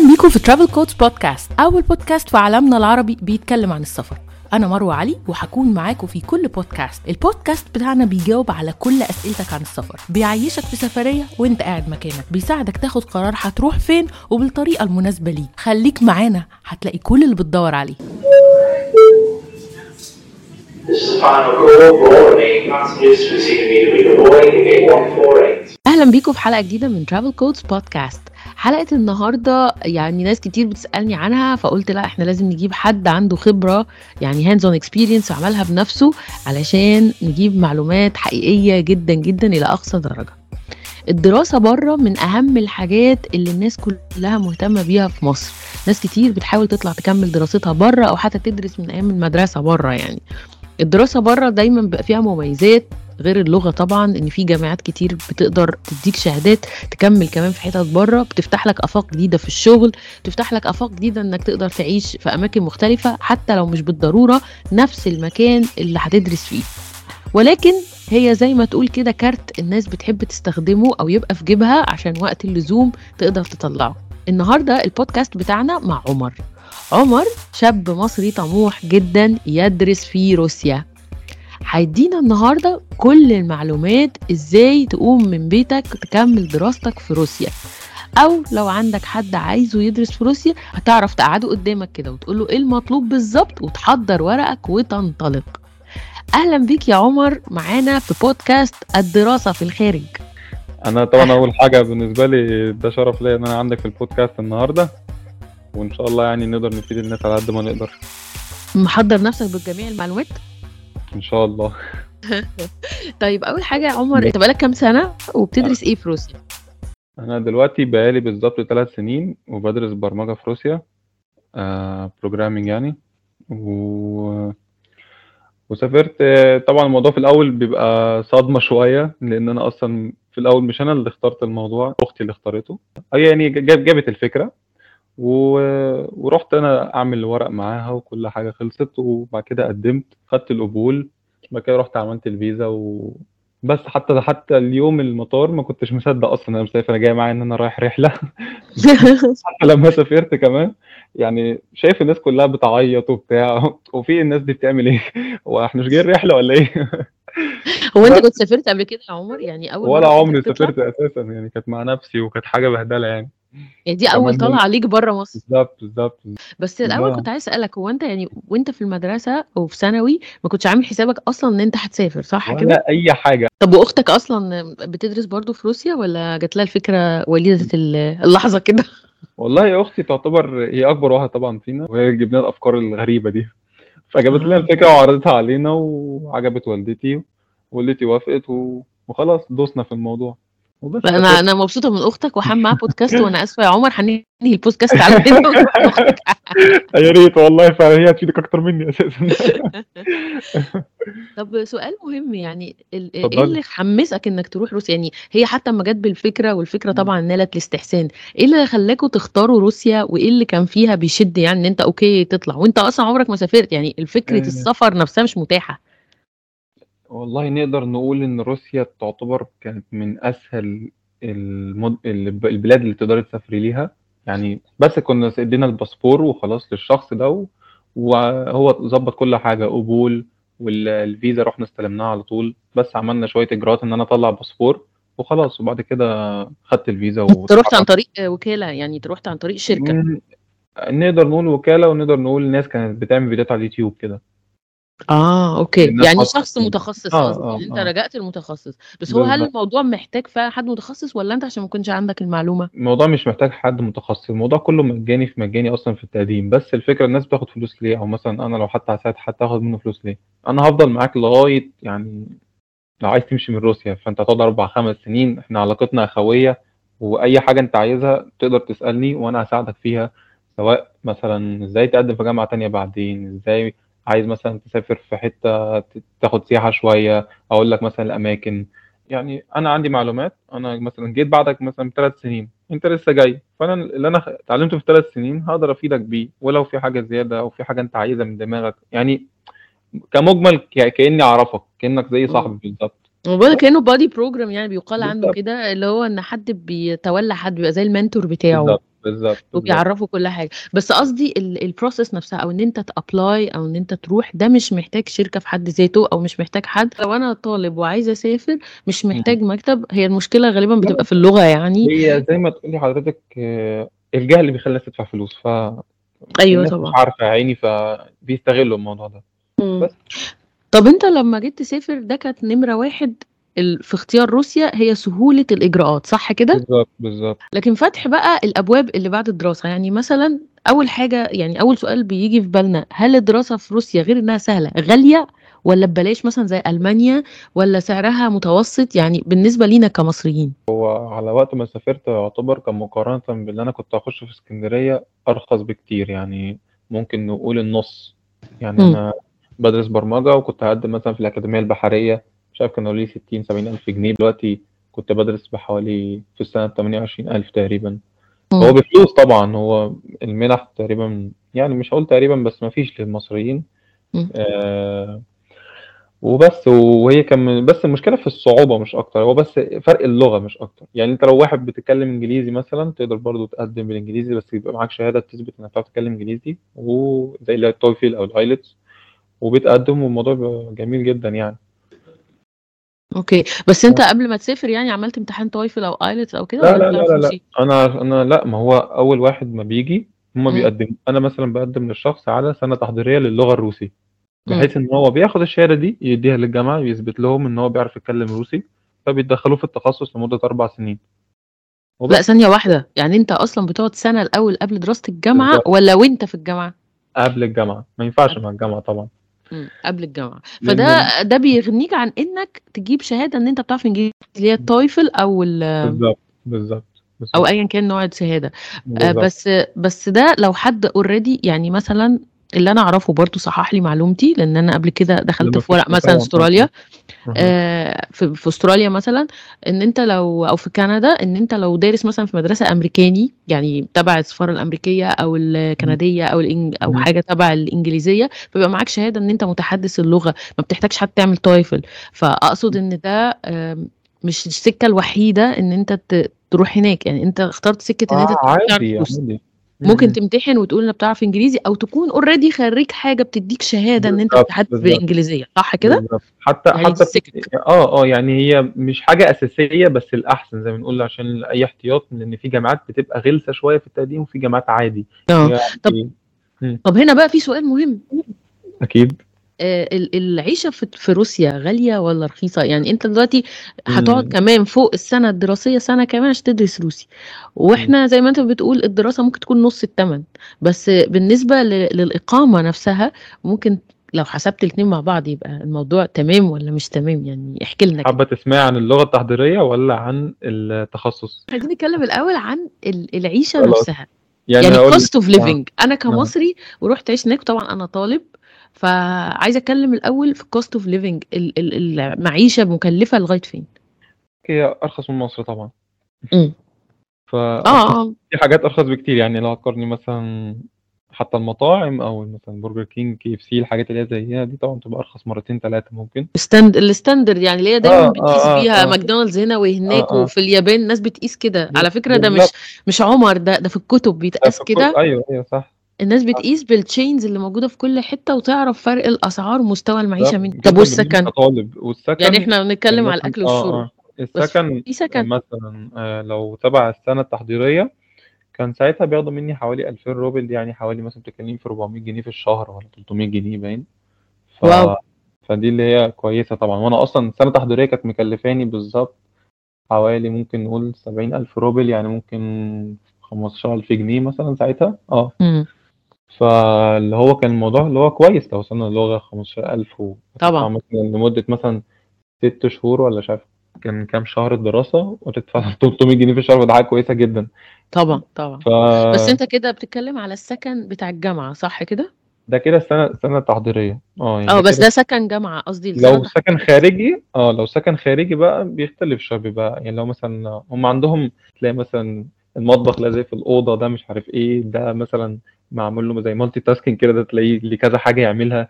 أهلا بيكم في ترافل كودز بودكاست أول بودكاست في عالمنا العربي بيتكلم عن السفر. أنا مروة علي وهكون معاكم في كل بودكاست البودكاست بتاعنا بيجاوب على كل أسئلتك عن السفر. بيعيشك في سفرية وأنت قاعد مكانك. بيساعدك تاخد قرار هتروح فين وبالطريقة المناسبة ليك. خليك معانا هتلاقي كل اللي بتدور عليه. This is the final call. For all remaining passengers proceeding immediately to Boeing 8148. أهلا بيكم في حلقة جديدة من Travel Codes Podcast حلقة النهارده يعني ناس كتير بتسألني عنها فقلت لا إحنا لازم نجيب حد عنده خبرة يعني hands-on experience وعملها بنفسه علشان نجيب معلومات حقيقية جدا جدا إلى أقصى درجة. الدراسة بره من أهم الحاجات اللي الناس كلها مهتمة بيها في مصر. ناس كتير بتحاول تطلع تكمل دراستها بره أو حتى تدرس من أيام المدرسة بره يعني. الدراسة بره دايما بيبقى فيها مميزات غير اللغة طبعا إن في جامعات كتير بتقدر تديك شهادات تكمل كمان في حتت بره بتفتح لك آفاق جديدة في الشغل بتفتح لك آفاق جديدة إنك تقدر تعيش في أماكن مختلفة حتى لو مش بالضرورة نفس المكان اللي هتدرس فيه. ولكن هي زي ما تقول كده كارت الناس بتحب تستخدمه أو يبقى في جيبها عشان وقت اللزوم تقدر تطلعه. النهارده البودكاست بتاعنا مع عمر. عمر شاب مصري طموح جدا يدرس في روسيا. هيدينا النهارده كل المعلومات إزاي تقوم من بيتك تكمل دراستك في روسيا. أو لو عندك حد عايزه يدرس في روسيا هتعرف تقعده قدامك كده وتقول له إيه المطلوب بالظبط وتحضر ورقك وتنطلق. أهلا بيك يا عمر معانا في بودكاست الدراسة في الخارج. أنا طبعا أول حاجة بالنسبة لي ده شرف ليا إن أنا عندك في البودكاست النهارده وإن شاء الله يعني نقدر نفيد الناس على قد ما نقدر. محضر نفسك بجميع المعلومات؟ إن شاء الله. طيب أول حاجة يا عمر أنت بقالك كام سنة وبتدرس إيه في روسيا؟ أنا دلوقتي بقالي بالظبط ثلاث سنين وبدرس برمجة في روسيا آه بروجرامينج يعني. و... وسافرت طبعا الموضوع في الأول بيبقى صدمة شوية لأن أنا أصلا في الأول مش أنا اللي اخترت الموضوع أختي اللي اختارته. هي يعني جاب جابت الفكرة. و... ورحت أنا أعمل ورق معاها وكل حاجة خلصت وبعد كده قدمت خدت القبول بعد كده رحت عملت الفيزا و بس حتى حتى اليوم المطار ما كنتش مصدق أصلا أنا مسافر أنا جاي معايا إن أنا رايح رحلة. حتى لما سافرت كمان يعني شايف الناس كلها بتعيط وبتاع وفي الناس دي بتعمل إيه؟ هو إحنا مش جايين رحلة ولا إيه؟ هو أنت كنت سافرت قبل كده يا عمر؟ يعني أول ولا عمري؟ سافرت أساسا يعني كانت مع نفسي وكانت حاجة بهدلة يعني. يعني دي أول طلعة عليك بره مصر. بالظبط بالظبط بس الأول لا. كنت عايز أسألك هو أنت يعني وأنت في المدرسة أو في ثانوي ما كنتش عامل حسابك أصلا إن أنت هتسافر صح كده؟ ولا أي حاجة. طب وأختك أصلا بتدرس برضو في روسيا ولا جات لها الفكرة وليدة ال- اللحظة كده؟ والله يا أختي تعتبر هي أكبر واحدة طبعا فينا وهي جبنا الأفكار الغريبة دي. فجابت لنا آه. الفكرة وعرضتها علينا وعجبت والدتي والدتي وافقت. وخلاص دسنا في الموضوع. وبس أنا أنا مبسوطة من أختك وهعمل معاها بودكاست وأنا آسفة يا عمر هننهي البودكاست على كده. يا ريت والله فعلا هي هتفيدك أكتر مني أساسا. طب سؤال مهم يعني إيه. اللي حمسك إنك تروح روسيا؟ يعني هي حتى اما جت بالفكرة والفكرة طبعا نالت الاستحسان. إيه اللي خلاكوا تختاروا روسيا وإيه اللي كان فيها بيشد؟ يعني إن أنت okay تطلع وأنت أصلا عمرك ما سافرت يعني فكره آه. السفر نفسها مش متاحة. والله نقدر نقول إن روسيا تعتبر كانت من أسهل المد... الب- البلاد اللي تقدري تسافري ليها. يعني بس كنا إدينا الباسبور وخلاص للشخص ده و- وهو ظبط كل حاجة قبول والفيزا رحنا استلمناها على طول. بس عملنا شوية إجراءات إن أنا أطلع باسبور وخلاص. وبعد كده خدت الفيزا أنت رحت عن طريق وكالة؟ يعني أنت رحت عن طريق شركة؟ مم، نقدر نقول وكالة ونقدر نقول ناس كانت بتعمل فيديوهات على اليوتيوب كده. آه أوكي. يعني شخص. متخصص آه، آه، يعني أنت آه. لجأت المتخصص. بس هو هل. الموضوع محتاج فعلا حد متخصص ولا أنت عشان ما كنتش عندك المعلومة؟ الموضوع مش محتاج حد متخصص. الموضوع كله مجاني في مجاني أصلا في التقديم. بس الفكرة الناس بتاخد فلوس ليه؟ أو مثلا أنا لو حتى هساعد حد هاخد منه فلوس ليه؟ أنا هفضل معاك لغاية يعني لو عايز تمشي من روسيا. فأنت هتقعد أربع خمس سنين. إحنا علاقتنا أخوية. وأي حاجة أنت عايزها تقدر تسألني وأنا هساعدك فيها. سواء مثلا إزاي تقدم في جامعة تانية بعدين إزاي عايز مثلا تسافر في حتة تاخد سياحة شوية أقول لك مثلا الأماكن. يعني أنا عندي معلومات أنا مثلا جيت بعدك مثلا بثلاث سنين أنت لسه جاي. فأنا اللي أنا اتعلمته في ثلاث سنين هقدر أفيدك بيه ولو في حاجة زيادة أو في حاجة أنت عايزها من دماغك. يعني كمجمل كأني أعرفك كأنك زي صاحبي بالظبط لك كأنه buddy program يعني بيقال عنه. كده اللي هو إن حد بيتولى حد بيبقى زي ال mentor بتاعه. بالظبط بالظبط وبيعرفوا كل حاجة. بس قصدي ال process نفسها أو إن أنت ت apply أو إن أنت تروح ده مش محتاج شركة في حد ذاته أو مش محتاج حد. لو أنا طالب وعايزة أسافر مش محتاج مكتب. هي المشكلة غالبا بتبقى في اللغة يعني. هي زي ما تقولي حضرتك آه، الجهل اللي بيخلي الناس تدفع فلوس ف أيوه الناس مش طبعا عارفة يا عيني فبيستغلوا الموضوع ده. بس. طب أنت لما جيت تسافر ده كانت نمرة واحد في اختيار روسيا هي سهولة الإجراءات صح كده؟ بالظبط بالظبط. لكن فتح بقى الأبواب اللي بعد الدراسة يعني مثلا أول حاجة يعني أول سؤال بيجي في بالنا هل الدراسة في روسيا غير إنها سهلة غالية ولا ببلاش مثلا زي ألمانيا ولا سعرها متوسط؟ يعني بالنسبة لينا كمصريين. على وقت ما سافرت يعتبر كان مقارنة باللي أنا كنت هخش في اسكندرية أرخص بكتير يعني ممكن نقول النص. يعني مم. أنا بدرس برمجة وكنت هقدم مثلا في الأكاديمية البحرية مش عارف كانوا لي ستين سبعين ألف جنيه. دلوقتي كنت بدرس بحوالي في تمانية وعشرين ألف تقريبا. مم. هو بفلوس طبعا هو المنح تقريبا يعني مش هقول تقريبا بس مفيش للمصريين. مم. آه وبس وهي كان بس المشكلة في الصعوبة مش أكتر. هو بس فرق اللغة مش أكتر. يعني أنت لو واحد بتتكلم إنجليزي مثلا تقدر برضو تقدم بالإنجليزي بس يبقى معاك شهادة تثبت إنك بتعرف تتكلم إنجليزي وزي اللي هي ال TOEFL أو ال IELTS وبتقدم والموضوع جميل جدا يعني. okay. بس أنت قبل ما تسافر يعني عملت امتحان TOEFL أو IELTS أو كده لا لا لا لا لا. أنا أنا لا ما هو أول واحد ما بيجي هما مم. بيقدموا. أنا مثلا بقدم للشخص على سنة تحضيرية للغة الروسي. بحيث إن هو بياخد الشهادة دي يديها للجامعة يثبت لهم إن هو بيعرف يتكلم روسي فبيدخلوه في التخصص لمدة أربع سنين. لا وبس. ثانية واحدة. يعني أنت أصلا بتقعد سنة الأول قبل دراسه الجامعة بالظبط. ولا وأنت في الجامعة؟ قبل الجامعة. ما ينفعش مع الجامعة طبعا. قبل الجامعة. فده ده بيغنيك عن إنك تجيب شهادة إن أنت بتعرف إنجليزي اللي هي ال TOEFL أو ال- بالظبط بالظبط أو ايا كان نوع الشهادة. آه، بس بس ده لو حد already يعني مثلا اللي أنا أعرفه برضو صحح لي معلومتي لأن أنا قبل كده دخلت في ورق مثلا أستراليا. آه، في في أستراليا مثلا إن أنت لو أو في كندا إن أنت لو دارس مثلا في مدرسة أمريكاني يعني تبع السفارة الأمريكية أو الكندية أو الإنج أو. حاجة تبع الإنجليزية فبيبقى معاك شهادة إن أنت متحدث اللغة ما بتحتاجش حتى تعمل TOEFL. فأقصد إن ده مش السكة الوحيدة إن أنت تروح هناك. يعني أنت اخترت سكة إن أنت تعرف عادي عادي. ممكن مم. تمتحن وتقول إنك بتعرف إنجليزي أو تكون اوريدي خريج حاجة بتديك شهادة إن أنت بتتحدث بالإنجليزية صح كده؟ حتى يعني حتى آه آه يعني هي مش حاجة أساسية بس الأحسن زي ما بنقول عشان أي احتياط لأن في جامعات بتبقى غلسة شوية في التقديم وفي جامعات عادي. آه. طب يعني مم. طب هنا بقى في سؤال مهم. أكيد. آه، ال- العيشة في روسيا غالية ولا رخيصة؟ يعني انت دلوقتي هتقعد. كمان فوق السنة الدراسية سنة كمان عشان تدرس روسي. وإحنا زي ما انت بتقول الدراسة ممكن تكون نص الثمن بس بالنسبة ل- للإقامة نفسها ممكن لو حسبت الاتنين مع بعض يبقى الموضوع تمام ولا مش تمام؟ يعني احكي لنا حابة تسمعي عن اللغة التحضيرية ولا عن التخصص؟ عايزين نتكلم الأول عن ال- العيشة خلاص. نفسها. يعني يعني cost of آه living. أنا آه كمصري ورحت عشت هناك طبعا أنا طالب فعايزة أتكلم الأول في cost of living ال- ال- المعيشة مكلفة لغاية فين؟ هي أرخص من مصر طبعا. امم فارخص آه آه. في حاجات أرخص بكتير يعني لو هتقارني مثلا حتى المطاعم أو مثلا Burger King KFC الحاجات اللي هي زيها دي طبعا تبقى أرخص مرتين ثلاثة ممكن. stand ال standard يعني اللي هي دايما آه بتقيس آه بيها آه. آه ماكدونالدز هنا وهناك آه آه. وفي اليابان الناس بتقيس كده. على فكرة ده مش مش عمري ده ده في الكتب بيتقاس كده. أيوه أيوه صح. الناس صح بتقيس بال chains اللي موجودة في كل حتة وتعرف فرق الأسعار ومستوى المعيشة من طب جدا بالنسبة والسكن؟ يعني والسكن إحنا بنتكلم على الأكل والشرب. آه بس السكن في سكن. مثلا آه لو تبع السنة التحضيرية كان ساعتها بياخدوا مني حوالي 2000 روبل دي يعني حوالي مثلا بتتكلمي في 400 جنيه في الشهر ولا 300 جنيه باين. ف wow. فدي اللي هي كويسة طبعا. وأنا أصلا السنة التحضيرية كانت مكلفاني بالظبط حوالي ممكن نقول 70000 روبل يعني ممكن 15000 جنيه مثلا ساعتها. آه. فاللي هو كان الموضوع اللي هو كويس لو وصلنا للغة 15000 وهتدفع طبعا. مثلا لمدة مثلا ست شهور ولا مش عارف كان كام شهر الدراسة وتدفع 300 جنيه في الشهر وده حاجة كويسة جدا. طبعا طبعا. ف بس انت كده بتتكلم على السكن بتاع الجامعة صح كده؟ ده كده السنة السنة التحضيرية آه يعني آه بس كده ده سكن جامعة قصدي لو سكن خارجي آه لو سكن خارجي بقى بيختلف شوية بيبقى يعني لو مثلا هم عندهم تلاقي مثلا المطبخ لازق في الأوضة ده مش عارف إيه ده مثلا معمول له زي multitasking كده ده تلاقيه ليه كذا حاجة يعملها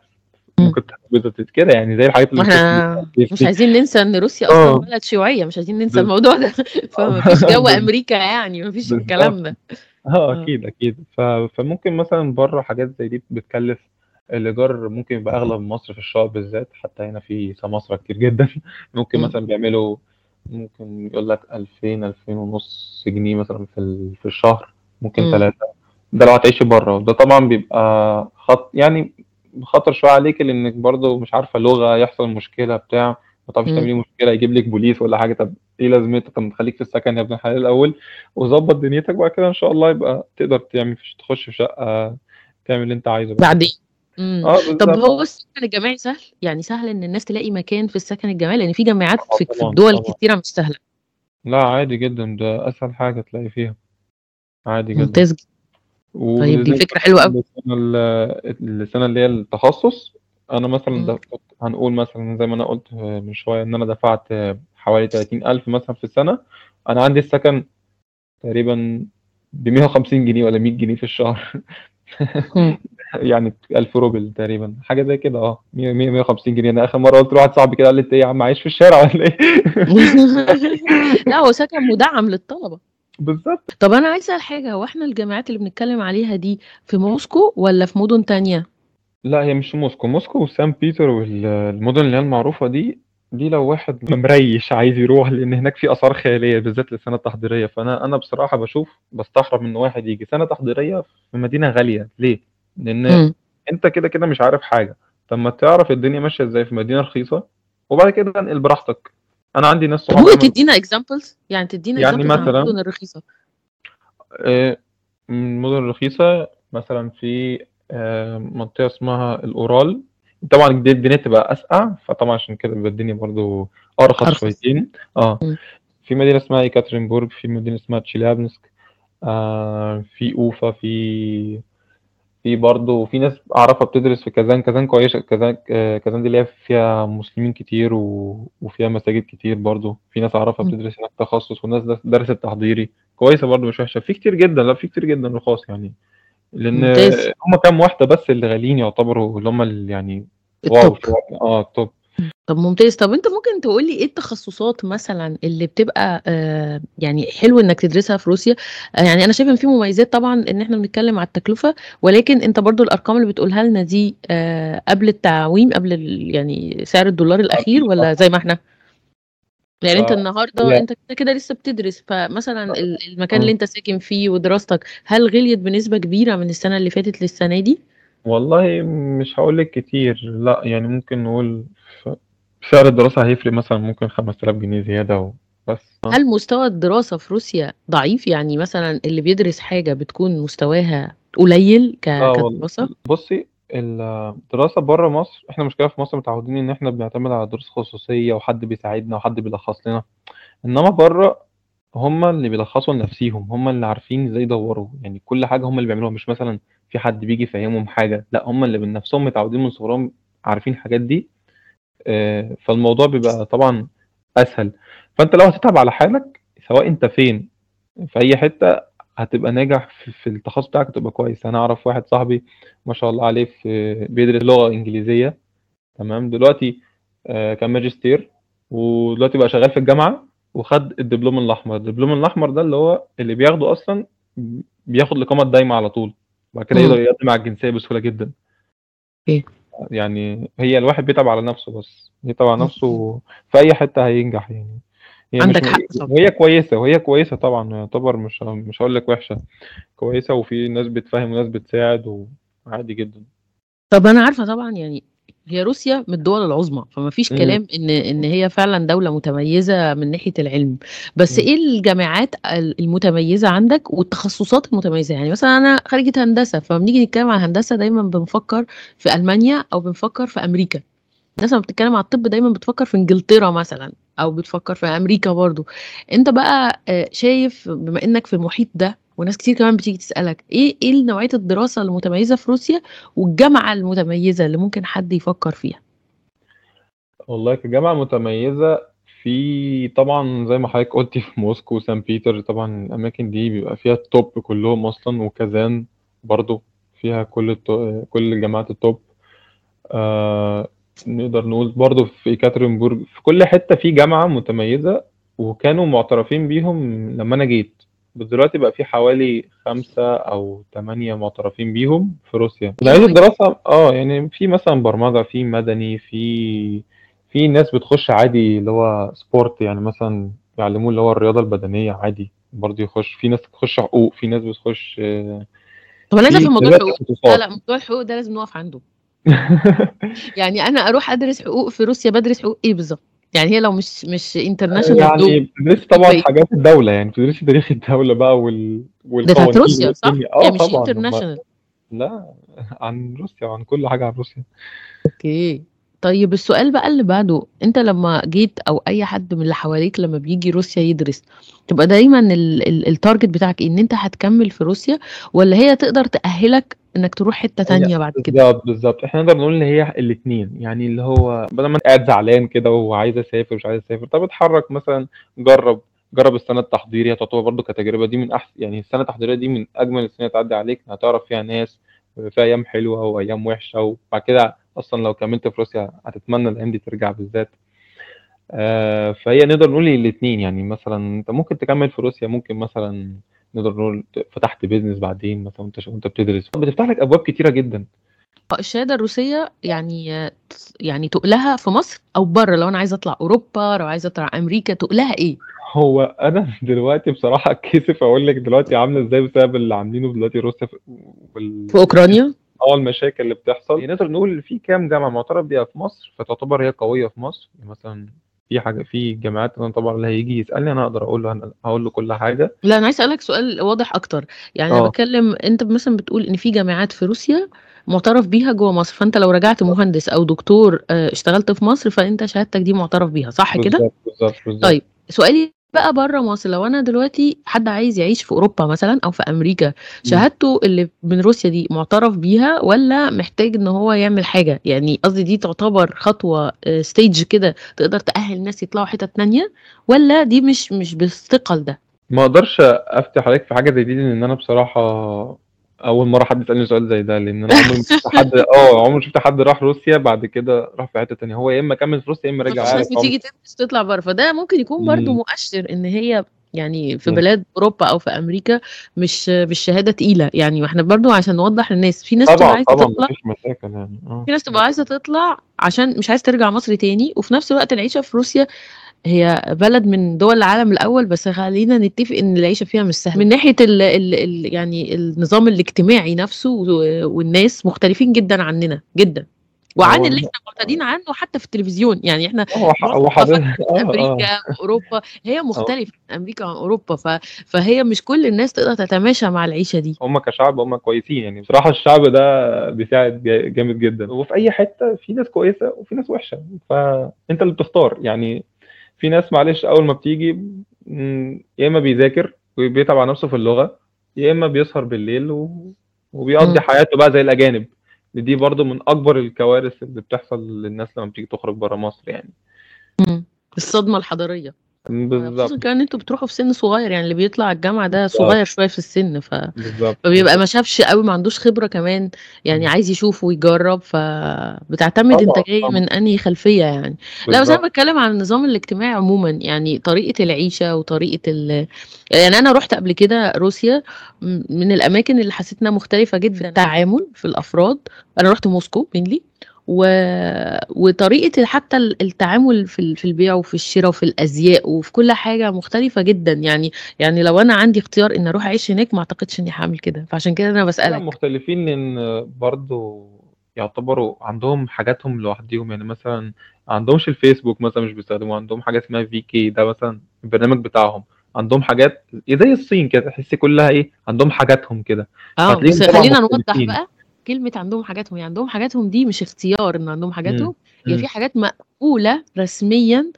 مم. ممكن تحبط كده يعني زي الحاجات اللي وإحنا مش عايزين ننسى إن روسيا أصلا آه بلد شيوعية مش عايزين ننسى الموضوع ده فمفيش جو أمريكا يعني مفيش الكلام ده آه آه. أكيد. ف فممكن مثلًا برّه حاجات زي دي بتكلّف الإيجار ممكن يبقى أغلى من مصر في الشقق بالذات، حتى هنا في سماسرة كتير جدًا ممكن. مثلًا بيعملوا ممكن يقول لك 2000، 2500 جنيه مثلًا في في الشهر، ممكن إمم. 3 ده لو هتعيشي برّه، وده طبعًا بيبقى خط يعني خطر شوية عليكِ لإنِّك برضه مش عارفة لغة، يحصل مشكلة بتاع، ما تعرفيش. تعملي مشكلة، يجيب لِك بوليس والّا حاجة، طَب إيه لازمتها؟ طَب خلّيك في السكن يا ابن الحلال الأول وضبّط دنيتك، وبعد كده إن شاء الله يبقى تقدر تعمل تخش في شقة، تعمل اللي أنت عايزه بعد بعدين. آه طَب. هو السكن الجامعي سهل؟ يعني سهل إن الناس تلاقي مكان في السكن الجامعي؟ لإن في جامعات آه في الدول طبعًا. كتيرة مش سهلة. لأ عادي جدًا، ده أسهل حاجة تلاقي فيها. عادي جدًا. ممتاز ج طيب دي وبالذات فكرة حلوة أوي. السنة ال السنة اللي هي التخصُّص، أنا مثلًا هنقول مثلًا زي ما أنا قُلت من شوية إن أنا دفعت حوالي 30.000 مثلًا في السنة، أنا عندي السكن تقريبًا ب150 جنيه والّا 100 جنيه في الشهر. يعني 1000 روبل تقريبًا، حاجة زي كده 100 100 150 جنيه. أنا آخر مرّة قُلت لواحد صاحبي كده قال لي: "أنت إيه يا عم عايش في الشارع والّا إيه؟" لأ هو سكن مدعّم للطلبة. بالضبط. طَب أنا عايزة أسأل حاجة، هو إحنا الجامعات اللي بنتكلّم عليها دي في موسكو والّا في مُدن تانية؟ لأ هي مش في موسكو، موسكو وسان بيتر وال المُدن اللي هي المعروفة دي، دي لو واحد مريّش عايز يروح، لإن هناك في آثار خيالية بالذات للسنة التحضيرية، فأنا أنا بصراحة باشوف باستحرم إن واحد ييجي سنة تحضيرية في مدينة غالية، ليه؟ لإن إمم. أنت كده، كده مش عارف حاجة، طَب ما تعرف الدنيا ماشية إزاي في مدينة رخيصة، وبعد كده انقل براحتك. أنا عندي ناس صحابي ممكن تدّينا examples؟ يعني تدّينا يعني مثلًا المُدن الرخيصة. آآ المُدن الرخيصة مثلًا في آآ منطقة اسمها الأورال، طبعًا الدنيا بتبقى أسقع، فطبعًا عشان كده بيبقى الدنيا برضه أرخص أرخص. شويتين، آه. إمم. في مدينة اسمها يكاترينبورج، في مدينة اسمها تشيليابنسك، آآ في أوفا، في في برضه في ناس أعرفها بتدرس في كازان، كازان كويسة، كازان آآ كازان دي اللي هي فيها مسلمين كتير و وفيها مساجد كتير برضه، في ناس أعرفها إمم. بتدرس هناك تخصُّص وناس درست تحضيري، كويسة برضه مش وحشة، في كتير جدًا، لأ في كتير جدًا رخاص يعني، ممتاز. هم كام واحدة بس اللي غاليين يعتبروا اللي هم يعني واو آه الtop. إمم. طَب ممتاز، طَب أنت ممكن تقول لي إيه التخصُّصات مثلًا اللي بتبقى آآ يعني حلو إنّك تدرسها في روسيا؟ آآ يعني أنا شايفة إن في مميزات طبعًا إن إحنا بنتكلّم على التكلفة، ولكن أنت برضه الأرقام اللي بتقولها لنا دي آآ قبل التعويم، قبل يعني سعر الدولار والّا طبعًا. زي ما إحنا؟ يعني أنت النهارده هي أنت كده، كده لسه بتدرس، فمثلًا ال المكان اللي. أنت ساكن فيه ودراستك، هل غِليت بنسبة كبيرة من السنة اللي فاتت للسنة دي؟ والله مش هاقول لِك كتير، لأ يعني ممكن نقول ف سعر الدراسة هيفرق مثلًا ممكن 5000 جنيه زيادة وبس، آه. هل مستوى الدراسة في روسيا ضعيف؟ يعني مثلًا اللي بيدرس حاجة بتكون مستواها قليل ك لا وال كدراسة؟ بُصّي ال الدراسة برّه مصر إحنا المشكلة في مصر متعوّدين إن إحنا بنعتمد على دروس خصوصية وحد بيساعدنا وحد بيلخّص لنا، إنّما برّه هم اللي بيلخّصوا لنَفْسيهم، هم اللي عارفين إزاي يدوّروا، يعني كل حاجة هم اللي بيعملوها، مش مثلًا في حد بييجي يفهّمهم حاجة، لأ هم اللي من نَفْسهم متعوّدين من صغرهم عارفين الحاجات دي، آآ فالموضوع بيبقى طبعًا أسهل، فأنت لو هتتعب على حالك سواء أنت فين، في أي حتّة هتبقى ناجح في التخصُّص بتاعك هتبقى كويس، أنا أعرف واحد صاحبي ما شاء الله عليه في بيدرس لغة إنجليزية. تمام، دلوقتي آآ كان ماجستير ودلوقتي بقى شغّال في الجامعة وخَد الدبلوم الأحمر، الدبلوم الأحمر ده اللي هو اللي بياخده أصلًا ب بياخد الإقامة الدايمة على طول، وبعد كده يقدر. يقدّم على الجنسية بسهولة جدًا. أوكي. يعني هي الواحد بيتعب على نَفْسه بس، بيتعب على. نَفْسه في أي حتّة هينجح يعني، هي مش عندك حق طبعًا. وهي كويسة، وهي كويسة طبعًا يعتبر مش مش هاقول لِك وِحشة، كويسة وفي ناس بتفهِّم وناس بتساعد وعادي جدًا. طَب أنا عارفة طبعًا يعني هي روسيا من الدول العُظمى، فما فيش. كلام إن إن هي فعلًا دولة متميّزة من ناحية العلم، بس. إيه الجامعات ال المتميّزة عندك والتخصُّصات المتميّزة؟ يعني مثلًا أنا خريجة هندسة، فلمّا بنيجي نتكلّم عن هندسة دايمًا بنفكّر في ألمانيا أو بنفكّر في أمريكا، الناس لمّا بتتكلّم على الطِب دايمًا بتفكّر في إنجلترا مثلًا أو بتفكّر في أمريكا برضه، أنت بقى آآ شايف بما إنّك في المحيط ده وناس كتير كمان بتيجي تسألك، إيه إيه ال نوعية الدراسة المتميّزة في روسيا والجامعة المتميّزة اللي ممكن حد يفكّر فيها؟ والله كجامعة متميّزة في طبعًا زي ما حضرتِك قُلتِ في موسكو وسان بيتر طبعًا الأماكن دي بيبقى فيها الtop كلّهم أصلًا وكازان برضه فيها كل كل الجامعات الtop آآ نقدر نقول برضه في يكاترينبورج، في كل حتّة في جامعة متميّزة وكانوا مُعترفين بيهم لمّا أنا جيت، بس دلوقتي بقى في حوالي خمسة أو تمانية معترفين بيهم في روسيا. نوعية الدراسة؟ آه يعني في مثلا برمجة في مدني في في ناس بتخش عادي اللي هو sport يعني مثلا يعلموه اللي هو الرياضة البدنية عادي برضه يخش. في ناس بتخش حقوق في ناس بتخش آه، طب أنا في افهم موضوع الحقوق لا لا موضوع الحقوق ده لازم نقف عنده. يعني أنا أروح أدرس حقوق في روسيا بدرس حقوق إيه بالظبط؟ يعني هي لو مش مش international يعني بتدرسي طبعا إيه حاجات الدولة يعني بتدرسي تاريخ الدولة بقى وال... ده بتاعت والقوانين روسيا صح؟ آه يعني مش international لا عن روسيا وعن كل حاجة عن روسيا. Okay. طيب السؤال بقى اللي بعده انت لما جيت أو اي حد من اللي حواليك لما بيجي روسيا يدرس تبقى دايما ال- ال- ال target بتاعك إن انت هتكمل في روسيا ولا هي تقدر تأهلك إنك تروح حتة هي تانية بعد كده؟ بالظبط بالظبط. إحنا نقدر نقول إن هي الاثنين يعني اللي هو بدل ما قاعد زعلان كده وعايز أسافر مش عايز أسافر طب اتحرك مثلا جرب جرب السنة التحضيرية. تعتبر برضو كتجربة دي من أحسن يعني السنة التحضيرية دي من أجمل السنين اللي تعدي عليك. هتعرف فيها ناس في أيام حلوة وأيام وحشة وبعد كده أصلا لو كملت في روسيا هتتمنى الأيام دي ترجع بالذات. آه، فهي نقدر نقول الاثنين يعني مثلا أنت ممكن تكمل في روسيا ممكن مثلا نقدر نقول فتحت بيزنس بعدين مثلا وأنت وأنت بتدرس. بتفتح لك أبواب كتيرة جدا. الشهادة الروسية يعني يعني تقلها في مصر أو بره لو أنا عايزة أطلع أوروبا لو عايزة أطلع أمريكا تقلها إيه؟ هو أنا دلوقتي بصراحة اتكسف أقول لك دلوقتي عاملة إزاي بسبب اللي عاملينه دلوقتي روسيا في- وال في أوكرانيا؟ آه المشاكل اللي بتحصل. نقدر نقول في كام جامعة معترف بيها في مصر فتعتبر هي قوية في مصر. يعني مثلا في حاجة في جامعات أنا طبعا اللي هيجي يسألني أنا أقدر أقول له أنا هقول له كل حاجة. لا أنا عايز أسألك سؤال واضح أكتر. يعني أنا آه. بتكلم أنت مثلا بتقول إن في جامعات في روسيا معترف بيها جوه مصر. فأنت لو رجعت مهندس أو دكتور آه، اشتغلت في مصر فأنت شهادتك دي معترف بيها صح كده؟ بالظبط بالظبط. طيب سؤالي بقى بره مصر لو أنا دلوقتي حد عايز يعيش في أوروبا مثلا أو في أمريكا. شهادته اللي من روسيا دي معترف بيها ولا محتاج إن هو يعمل حاجة؟ يعني قصدي دي تعتبر خطوة ستيج كده تقدر تأهل الناس يطلعوا حتت تانية؟ ولا دي مش مش بالثقل ده؟ ما أقدرش أفتح عليك في حاجة زي دي لأن أنا بصراحة أول مرة حد يسألني سؤال زي ده لأن أنا عمري ما شفت حد آه عمري ما شفت حد راح روسيا بعد كده راح في حتة تانية. هو يا إما كمل في روسيا يا إما رجع عارف. بتيجي تدرس تطلع بره. فده ممكن يكون برضو مم. مؤشر إن هي يعني في. بلاد أوروبا أو في أمريكا مش مش شهادة تقيلة. يعني إحنا برضو عشان نوضح للناس في ناس تبقى عايزة تطلع يعني. آه. في ناس تبقى عايزة تطلع عشان مش عايز ترجع مصر تاني وفي نفس الوقت العيشة في روسيا هي بلد من دول العالم الأول بس خلينا نتفق إن العيشة فيها مش سهلة. من ناحية ال ال ال يعني النظام الاجتماعي نفسه والناس مختلفين جدا عننا جدا. وعن اللي إحنا معتادين عنه حتى في التلفزيون. يعني إحنا آه أمريكا واوروبا هي آه. مختلفة عن أمريكا وعن أوروبا. ف... فهي مش كل الناس تقدر تتماشى مع العيشة دي. هم كشعب هم كويسين. يعني بصراحة الشعب ده بيساعد جا- جامد جدا. وفي أي حتة في ناس كويسة وفي ناس وحشة. فأنت اللي بتختار. يعني في ناس معلش أول ما بتيجي يا إما بيذاكر وبيتعب على نفسه في اللغة يا إما بيسهر بالليل و... وبيقضي. حياته بقى زي الأجانب دي برضو من أكبر الكوارث اللي بتحصل للناس لما بتيجي تخرج بره مصر يعني. الصدمة الحضارية بالظبط. كمان إن أنتوا بتروحوا في سن صغير يعني اللي بيطلع الجامعة ده صغير شوية في السن ف... بالظبط. فبيبقى ما شافش قوي ما عندوش خبرة كمان يعني. عايز يشوف ويجرب فبتعتمد انت جاي من أنهي خلفية يعني. لا بس أنا بتكلم عن النظام الاجتماعي عموما يعني طريقة العيشة وطريقة ال... يعني أنا رحت قبل كده روسيا من الأماكن اللي حسيت إنها مختلفة جدا في التعامل في الأفراد. أنا رحت موسكو مينلي و... وطريقة حتى ال- التعامل في ال- في البيع وفي الشراء وفي الأزياء وفي كل حاجة مختلفة جدا. يعني يعني لو أنا عندي اختيار ان أروح أعيش هناك ما أعتقدش إني هعمل كده. فعشان كده أنا لا بسألك. مختلفين لأن برضو يعتبروا عندهم حاجاتهم لوحديهم. يعني مثلا عندهمش الفيسبوك مثلا مش بيستخدموا عندهم حاجة اسمها في كي ده مثلا البرنامج بتاعهم. عندهم حاجات زي الصين كده تحسي كلها إيه عندهم حاجاتهم كده. آه بس خلينا نوضح بقى. كلمة عندهم حاجاتهم يعني عندهم حاجاتهم دي مش اختيار إن عندهم حاجاتهم هي في امم حاجات مقبولة رسميا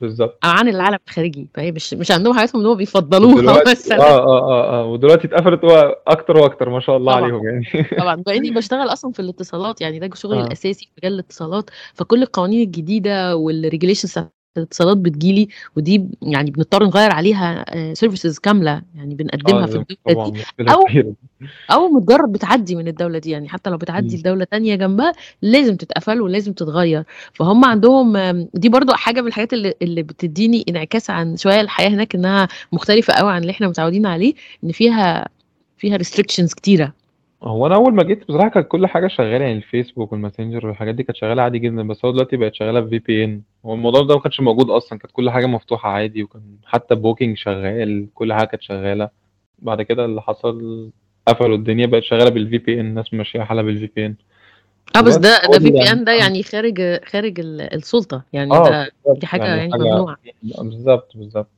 بالظبط. عن العالم الخارجي فهي مش مش عندهم حاجاتهم اللي هو بيفضلوها مثلا. آه آه آه آه ودلوقتي اتقفلت أكتر وأكتر ما شاء الله طبعا عليهم يعني. طبعا باني بشتغل أصلا في الاتصالات يعني ده شغلي آه. الأساسي في مجال الاتصالات فكل القوانين الجديدة والريجوليشنز الاتصالات بتيجي لي ودي يعني بنضطر نغيّر عليها آآ services كاملة يعني آه بنقدّمها في لازم الدولة طبعًا دي كبيرة. أو مجرّد بتعدّي من الدولة دي، يعني حتى لو بتعدّي إمم. لدولة تانية جنبها لازم تتقفل ولازم تتغيّر، فهُم عندهم دي برضه حاجة من الحاجات اللي اللي بتدّيني انعكاس عن شوية الحياة هناك إنها مختلفة أوي عن اللي إحنا متعودين عليه، إن فيها فيها restrictions كتيرة. هو أنا أول ما جيت بصراحة كانت كل حاجة شغّالة، يعني الفيسبوك والماسنجر والحاجات دي كانت شغّالة عادي جدًا، بس هو دلوقتي بقت شغّالة بVPN هو الموضوع ده ما كانش موجود أصلًا، كانت كل حاجة مفتوحة عادي وكان حتى booking شغّال، كل حاجة كانت شغّالة، بعد كده اللي حصل قفلوا الدنيا بقت شغّالة بالVPN الناس ممشّية حالها بالVPN آه بس ده هو ده دي يعني VPN ده آه. يعني خارج خارج ال السُلطة، يعني آه ده بالضبط، دي حاجة يعني يعني حاجة ممنوعة. بالضبط، بالضبط.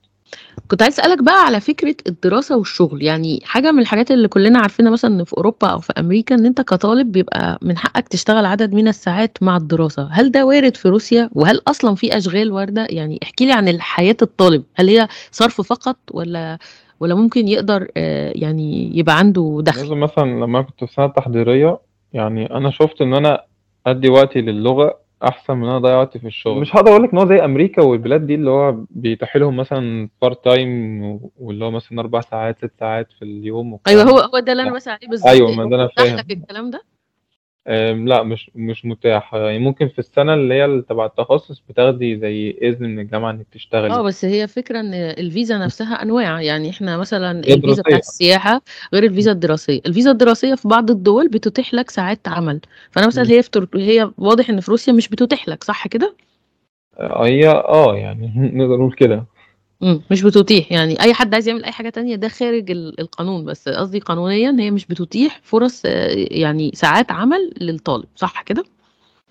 كنت عايزة أسألك بقى على فكرة الدراسة والشغل، يعني حاجة من الحاجات اللي كلّنا عارفينها مثلًا في أوروبا أو في أمريكا إن أنت كطالب بيبقى من حقك تشتغل عدد من الساعات مع الدراسة، هل ده وارد في روسيا وهل أصلًا في أشغال واردة؟ يعني احكِ لي عن حياة الطالب، هل هي صرف فقط والّا والّا ممكن يقدر آآ يعني يبقى عنده دخل؟ مثلًا لمّا كنت في سنة تحضيرية، يعني أنا شُفت إن أنا أدّي وقتي للغة أحسن من إن أنا أضيّع وقتي في الشغل، مش هاقدر أقول لك إن هو زي أمريكا والبلاد دي اللي هو بيتيح لهم مثلًا time و واللي هو مثلًا 4 ساعات، 6 ساعات في اليوم أيوه والكلام هو هو ده اللي أنا لأ، باسأل عليه بالضبط، أيوه ما ده متاح فاهم. لك الكلام ده؟ لأ مش مش متاح، يعني ممكن في السنة اللي هي تبع التخصص بتاخدي زي إذن من الجامعة إنِّك آه تشتغلي. بس هي الفكرة إن الفيزا. نفسها أنواع، يعني إحنا مثلًا هي الفيزا دراسية. السياحة غير. الفيزا الدراسية، الفيزا الدراسية في بعض الدول بتتيح لك ساعات عمل، فأنا مثلًا. هي في ترك هي واضح إن في روسيا مش بتتيح لك، صح كده؟ آآ هي آه يعني نقدر نقول كده. مش بتتيح، يعني أي حد عايز يعمل أي حاجة تانية ده خارج ال القانون، بس. قصدي قانونيًا هي مش بتتيح فرص يعني ساعات عمل للطالب، صح كده؟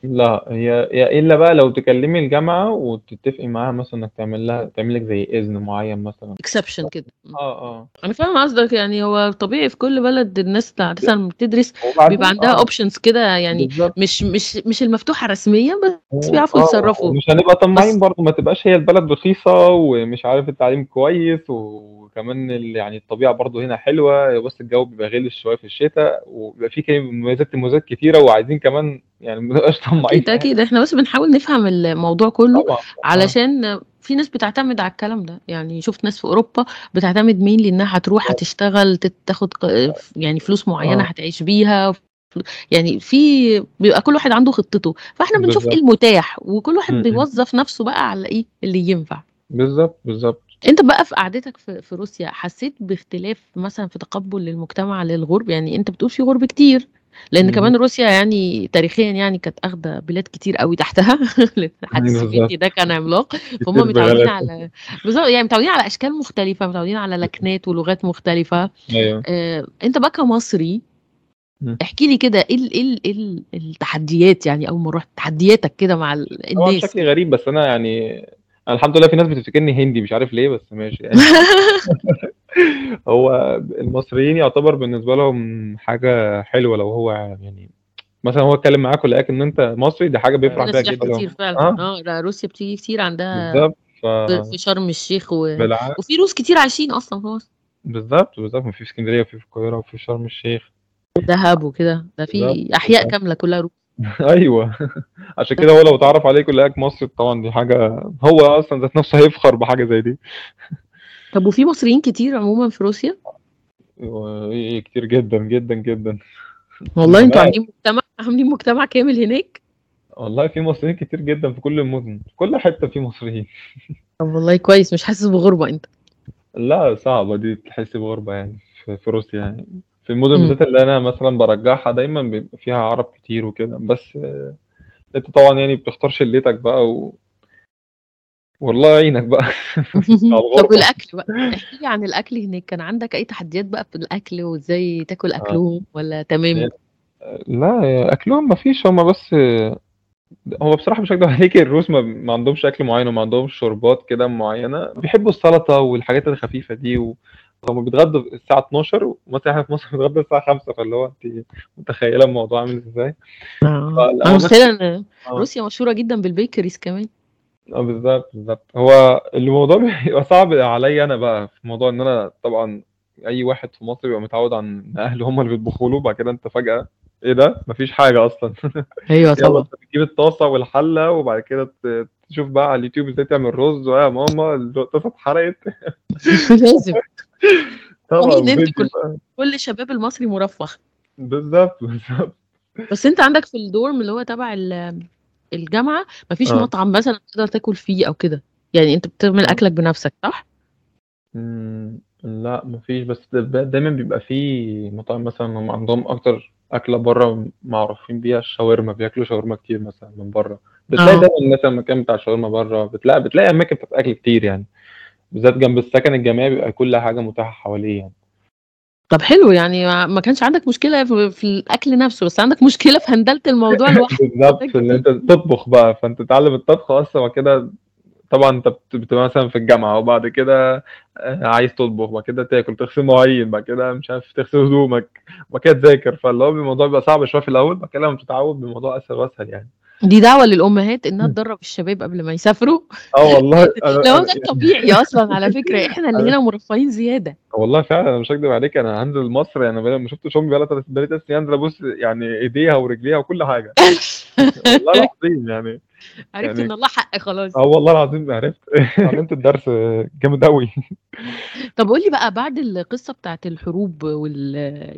لأ، هي هي إلا بقى لو تكلمي الجامعة وتتفقي معاها مثلًا إنك تعمل لها تعمل لِك زي إذن معين مثلًا. exception كده، إمم. آه، آه. أنا فاهمة قصدك، يعني هو طبيعي في كل بلد الناس عادةً لمّا بتدرس وبعدين بيبقى عندها آه. options كده يعني بالضبط. مش مش مش المفتوحة رسميًا بس و بيعرفوا آه، يتصرفوا، ومش هنبقى طماعين بس برضه، ما تبقاش هي البلد رخيصة ومش عارف التعليم كويس وكمان ال يعني الطبيعة برضه هنا حلوة، بس الجو بيبقى غِلِس شوية في الشتا وبيبقى في كده مميزات مميزات كتيرة وعايزين كمان يعني ما نبقاش طماعين أكيد، أكيد، إحنا بس بنحاول نفهم الموضوع كله طبعًا،. علشان في ناس بتعتمد على الكلام ده، يعني شُفت ناس في أوروبا بتعتمد mainly إنها هتروح. هتشتغل تاخد يعني فلوس معينة آه. هتعيش بيها، يعني في بيبقى كل واحد عنده خطته، فإحنا بنشوف بالضبط. المتاح وكل واحد. بيوظّف نفسه بقى على إيه، اللي ينفع. بالضبط، بالضبط. أنت بقى في قعدتك في في روسيا حسيت باختلاف مثلًا في تقبُّل المجتمع للغُرب؟ يعني أنت بتقول في غُرب كتير، لإن اهم. كمان روسيا يعني تاريخيًا يعني كانت آخدة بلاد كتير أوي تحتها، الاتحاد السوفيتي بالضبط. ده كان عملاق، فهُم متعودين. على بالضبط، يعني متعودين على أشكال مختلفة، متعودين على لكنات ولغات مختلفة، أيوه. آآ أنت بقى كمصري إمم. احكِ لي كده إيه ال إيه ال إيه ال التحديات يعني أول ما رُحت، تحدياتك كده مع الناس؟ شكلي غريب، بس أنا يعني الحمد لله في ناس بتفتكرني هندي مش عارف ليه، بس ماشي يعني. هو المصريين يعتبر بالنسبة لهم حاجة حلوة لو هو يعني مثلًا هو اتكلم معاك ولقاك إن أنت مصري، دي حاجة بيفرح بيها جدًا كتير فعلًا، آه. آه، روسيا بتيجي كتير عندها بالضبط، ف في شرم الشيخ و بالعكس. وفي روس كتير عايشين أصلًا في مصر. بالضبط، ما في في إسكندرية وفي في القاهرة وفي في شرم الشيخ. ودهب وكده، ده في أحياء بالضبط. كاملة كلها روس. أيوه، عشان كده هو لو اتعرّف عليك ولقاك مصري طبعًا دي حاجة هو أصلًا ذات نفسه هيفخر بحاجة زي دي. طب وفي مصريين كتير عمومًا في روسيا؟ وإيه كتير جدًا، جدًا، جدًا. والله أنتم عاملين مجتمع عاملين مجتمع كامل هناك؟ والله في مصريين كتير جدًا في كل المدن، في كل حتة في مصريين. طب والله كويس، مش حاسس بغُربة أنت. لأ صعبة دي تحسّي بغُربة يعني في روسيا يعني، في المدن. بالذات اللي أنا مثلًا بارجّحها دايمًا بيبقى فيها عرب كتير وكده، بس أنت طبعًا يعني بتختار شلتك بقى و والله يعينك بقى على طب الغُربة. والأكل بقى، احكِ لي عن الأكل هناك، كان عندك أي تحديات بقى في الأكل وإزاي تاكل آه. أكلهم والّا تمام؟ لأ أكلهم ما فيش هم بس هو بصراحة مش هاكدب عليكِ الروس ما ما عندهمش أكل معيّن، هم عندهم شوربات كده معيّنة، بيحبوا السلطة والحاجات الخفيفة دي و هُم بيتغدوا الساعة 12:00 ومثلًا إحنا في مصر بنتغدى الساعة 17:00 فاللي هو أنتِ متخيّلة الموضوع عامل بس متخيلة إن آه. روسيا مشهورة جدًا بالbakeries كمان. آه بالضبط، بالضبط. هو الموضوع بيبقى صعب عليّا أنا بقى في موضوع إن أنا طبعًا أي واحد في مصر بيبقى متعوّد عن إن أهله هم اللي بيطبخوا له، وبعد كده أنت فجأة إيه ده؟ مفيش حاجة أصلا. أيوه طبعا. أنت بتجيب الطاسة والحلة وبعد كده تشوف بقى على اليوتيوب إزاي تعمل رز ويا ماما الطاسة اتحرقت. لازم. طبعا كل كل الشباب المصري مرفه. بالظبط بالظبط. بس أنت عندك في الدورم اللي هو تبع ال- الجامعة مفيش آه. مطعم مثلا تقدر تاكل فيه أو كده؟ يعني أنت بتعمل أكلك بنفسك صح؟ مم، لا مفيش. بس دا- دايما بيبقى في مطاعم مثلا هم عندهم أكتر أكلة بره معروفين بيها الشاورما. بياكلوا شاورما كتير مثلا من بره بتلاقي آه. دايما مثلا مكان بتاع شاورما بره بتلاقي بتلاقي أماكن بتاعت أكل كتير يعني. بالذات جنب السكن الجامعي بيبقى كل حاجة متاحة حواليه يعني. طب حلو يعني ما كانش عندك مشكلة في, في الأكل نفسه بس عندك مشكلة في هندلة الموضوع لوحده. بالظبط إن أنت تطبخ بقى فأنت تتعلم الطبخ أصلا كده طبعا أنت بت- بتبقى مثلا في الجامعة وبعد كده آه، عايز تطبخ بعد كده تاكل تغسل مواعين بعد كده مش عارف تغسل هدومك بعد كده تذاكر. فاللي هو الموضوع بيبقى صعب شوية في الأول بعد كده لما بتتعود الموضوع أسهل وأسهل يعني. دي دعوة للأمهات إنها تدرب الشباب قبل ما يسافروا. آه والله. لو ده الطبيعي أصلا على فكرة إحنا اللي هنا مرفهين زيادة. والله فعلا أنا مش هكدب عليك أنا هنزل مصر يعني أنا ما شفتش أمي بقى بقالي ثلاث سنين انزل أبص يعني إيديها ورجليها وكل حاجة. والله العظيم يعني. عرفت يعني إن الله حق خلاص. آه والله العظيم عرفت. اتعلمت الدرس جامد قوي طب قولي بقى بعد القصة بتاعت الحروب وال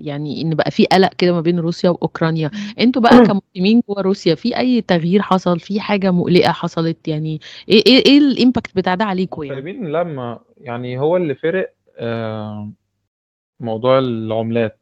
يعني إن بقى في قلق كده ما بين روسيا وأوكرانيا أنتوا بقى كمسلمين جوه روسيا في أي تغيير حصل؟ في حاجة مقلقة حصلت؟ يعني إيه إيه إيه ال impact بتاع ده عليكم يعني؟ طيبين لما يعني هو اللي فرق آه، موضوع العملات.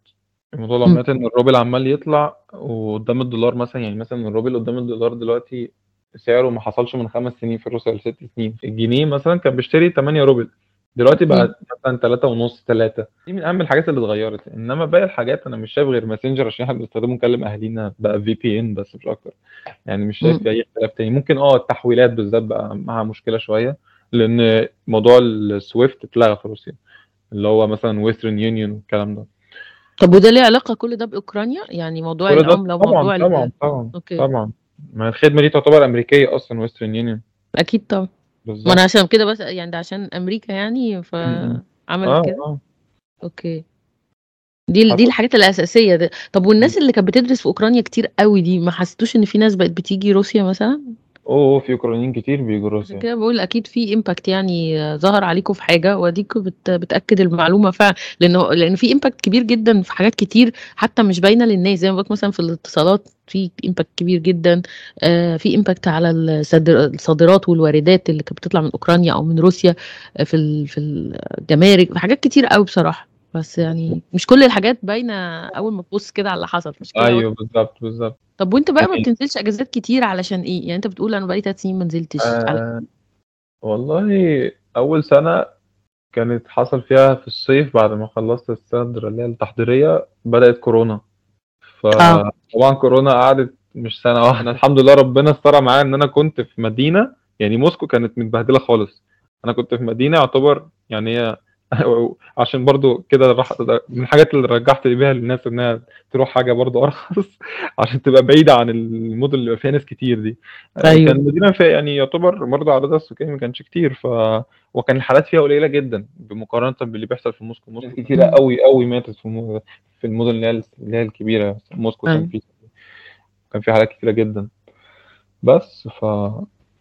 موضوع. العملات إن الروبل عمال يطلع وقدام الدولار مثلا يعني مثلا الروبل قدام الدولار دلوقتي سعره ما حصلش من خمس سنين في روسيا لست سنين. الجنيه مثلا كان بيشتري 8 روبل دلوقتي. بقى مثلا 3 ونص 3 دي من أهم الحاجات اللي اتغيرت. إنما باقي الحاجات أنا مش شايف غير ماسنجر عشان إحنا بنستخدمه نكلم أهالينا بقى VPN بس مش أكتر. يعني مش شايف. في أي اختلاف تاني. ممكن آه التحويلات بالذات بقى معاها مشكلة شوية لأن موضوع ال SWIFT اتلغى في روسيا اللي هو مثلا Western Union والكلام ده. طب وده ليه علاقة كل ده بأوكرانيا؟ يعني موضوع طبعا وموضوع. طبعا طبعا okay. طبعا. ما الخدمة دي تعتبر أمريكية أصلا Western Union أكيد طبعا. ما أنا عشان كده بس يعني ده عشان أمريكا يعني. فعملت آه كده. آه. Okay. دي دي الحاجات الأساسية ده. طب. والناس اللي كانت بتدرس في أوكرانيا كتير قوي دي ما حسيتوش إن في ناس بقت بتيجي روسيا مثلا؟ أوه في أوكرانيين كتير بيجوا عشان روسيا كده بقول أكيد في impact يعني ظهر عليكم في حاجة وأديكوا بت بتأكد المعلومة فعلا لأنه لأن في impact كبير جدا في حاجات كتير حتى مش باينة للناس. زي ما بقولك مثلا في الاتصالات في impact كبير جدا. آه، في impact على الصادر- الصادرات والواردات اللي كانت بتطلع من أوكرانيا أو من روسيا آه، في ال- في الجمارك في حاجات كتير قوي بصراحة. بس يعني مش كل الحاجات باينة أول ما تبص كده على اللي حصل مش كده؟ أيوه بالظبط بالظبط طب وأنت بقى ما بتنزلش أجازات كتير علشان إيه؟ يعني أنت بتقول أنا بقالي 3 سنين ما نزلتش على آه والله أول سنة كانت حصل فيها في الصيف بعد ما خلصت السنة اللي هي التحضيرية بدأت كورونا. فطبعا كورونا قعدت مش سنة واحدة. الحمد لله ربنا استر معايا إن أنا كنت في مدينة يعني موسكو كانت متبهدلة خالص. أنا كنت في مدينة يعتبر يعني هي عشان برضو كده رح... من الحاجات اللي رجحت بيها للناس إنها تروح حاجة برضو أرخص عشان تبقى بعيدة عن المدن اللي فيها ناس كتير دي. أيوه. كان المدينة فيها يعني يعتبر برضو عددها السكاني ما كانش كتير ف وكان الحالات فيها قليلة جدا بمقارنة باللي بيحصل في موسكو. موسكو كتيرة. قوي قوي ماتت في مو- في المدن اللي هي اللي هي الكبيرة. موسكو كان أيوه. في كان في حالات كتيرة جدا. بس ف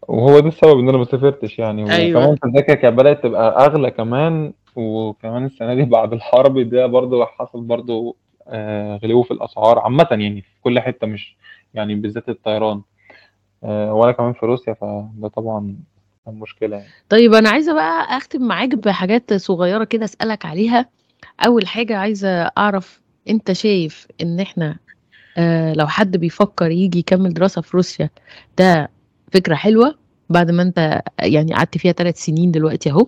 وهو ده السبب إن أنا ما سافرتش يعني. وكمان أيوه التذاكر كانت بدأت تبقى أغلى كمان وكمان السنة دي بعد الحرب ده برضو حصل برضو آه، غلو في الأسعار عامة يعني في كل حتة مش يعني بالذات الطيران. آه، وأنا كمان في روسيا فده طبعا مشكلة يعني. طيب أنا عايزة بقى أختم معاك بحاجات صغيرة كده أسألك عليها. أول حاجة عايزة أعرف أنت شايف إن إحنا آه لو حد بيفكر يجي يكمل دراسة في روسيا ده فكرة حلوة بعد ما أنت يعني قعدت فيها ثلاث سنين دلوقتي أهو؟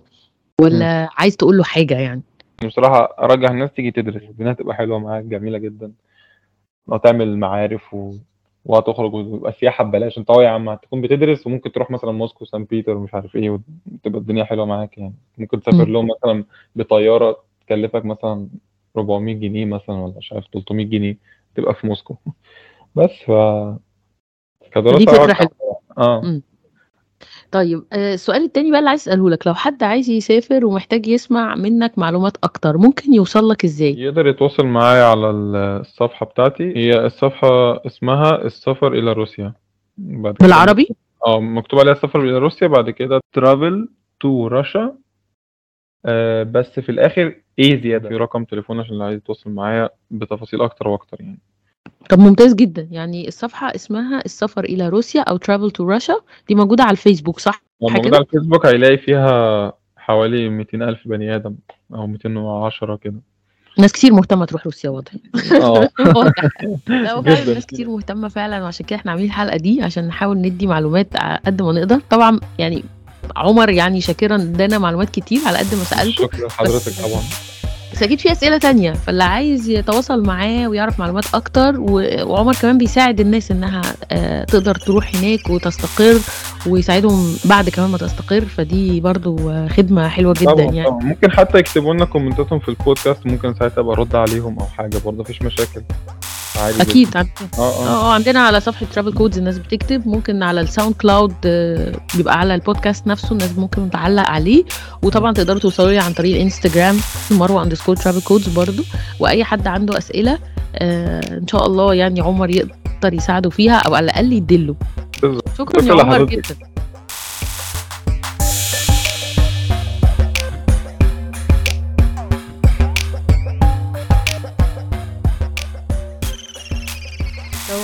ولا عايز تقول له حاجة يعني؟ بصراحة ارجح الناس تيجي تدرس. الدنيا هتبقى حلوة معاك جميلة جدا. وهتعمل معارف و... وهتخرج ويبقى سياحة ببلاش. أنت يا عم هتكون بتدرس وممكن تروح مثلا موسكو سان بيتر ومش عارف إيه وتبقى الدنيا حلوة معاك يعني. ممكن تسافر. لهم مثلا بطيارة تكلفك مثلا 400 جنيه مثلا ولا مش عارف 300 جنيه تبقى في موسكو. بس ف كدراسة فكرة ارجح حلوة. آه. مم. طيب آآ السؤال التاني بقى اللي عايزة أسأله لك، لو حد عايز يسافر ومحتاج يسمع منّك معلومات أكتر، ممكن يوصل لك إزاي؟ يقدر يتواصل معايا على ال الصفحة بتاعتي، هي الصفحة اسمها السفر إلى روسيا، بعد كده بالعربي؟ آه، مكتوب عليها السفر إلى روسيا بعد كده travel to Russia آآ بس في الآخر A زيادة، في رقم تليفون عشان اللي عايز يتواصل معايا بتفاصيل أكتر وأكتر يعني. طب ممتاز جدًا، يعني الصفحة اسمها السفر إلى روسيا أو travel to Russia دي موجودة على الفيسبوك صح لو كده؟ على الفيسبوك هيلاقي فيها حوالي 200.000 بني آدم أو 210 كده. ناس كتير مهتمة تروح روسيا واضح. آه. واضح. لا هو فعلًا جدًا. ناس كتير مهتمة فعلًا وعشان كده إحنا عاملين الحلقة دي عشان نحاول ندّي معلومات على قد ما نقدر، طبعًا يعني عمر يعني شاكرًا ادّانا معلومات كتير على قد ما سألته، شكرًا لحضرتك طبعًا. بس أكيد في أسئلة تانية، فاللي عايز يتواصل معاه ويعرف معلومات أكتر و وعمر كمان بيساعد الناس إنها آآ تقدر تروح هناك وتستقر ويساعدهم بعد كمان ما تستقر، فدي برضه خدمة حلوة جدًا طبعًا، يعني. طبعًا. ممكن حتى يكتبوا لنا كومنتاتهم في البودكاست ممكن ساعتها أبقى أرُد عليهم أو حاجة برضه ما فيش مشاكل. عادي جدًا. أكيد عن آه، آه، آه. آه، عندنا على صفحة travel codes الناس بتكتب، ممكن على الsound cloud بيبقى على البودكاست نفسه الناس ممكن تعلّق عليه، وطبعًا تقدروا توصلوا لي عن طريق الإنستجرام مروة_travel codes برضه، وأي حد عنده أسئلة آآ إن شاء الله يعني عمر يقدر يساعده فيها أو على الأقل يدِلّه. شكرًا يا عمر. جدًا.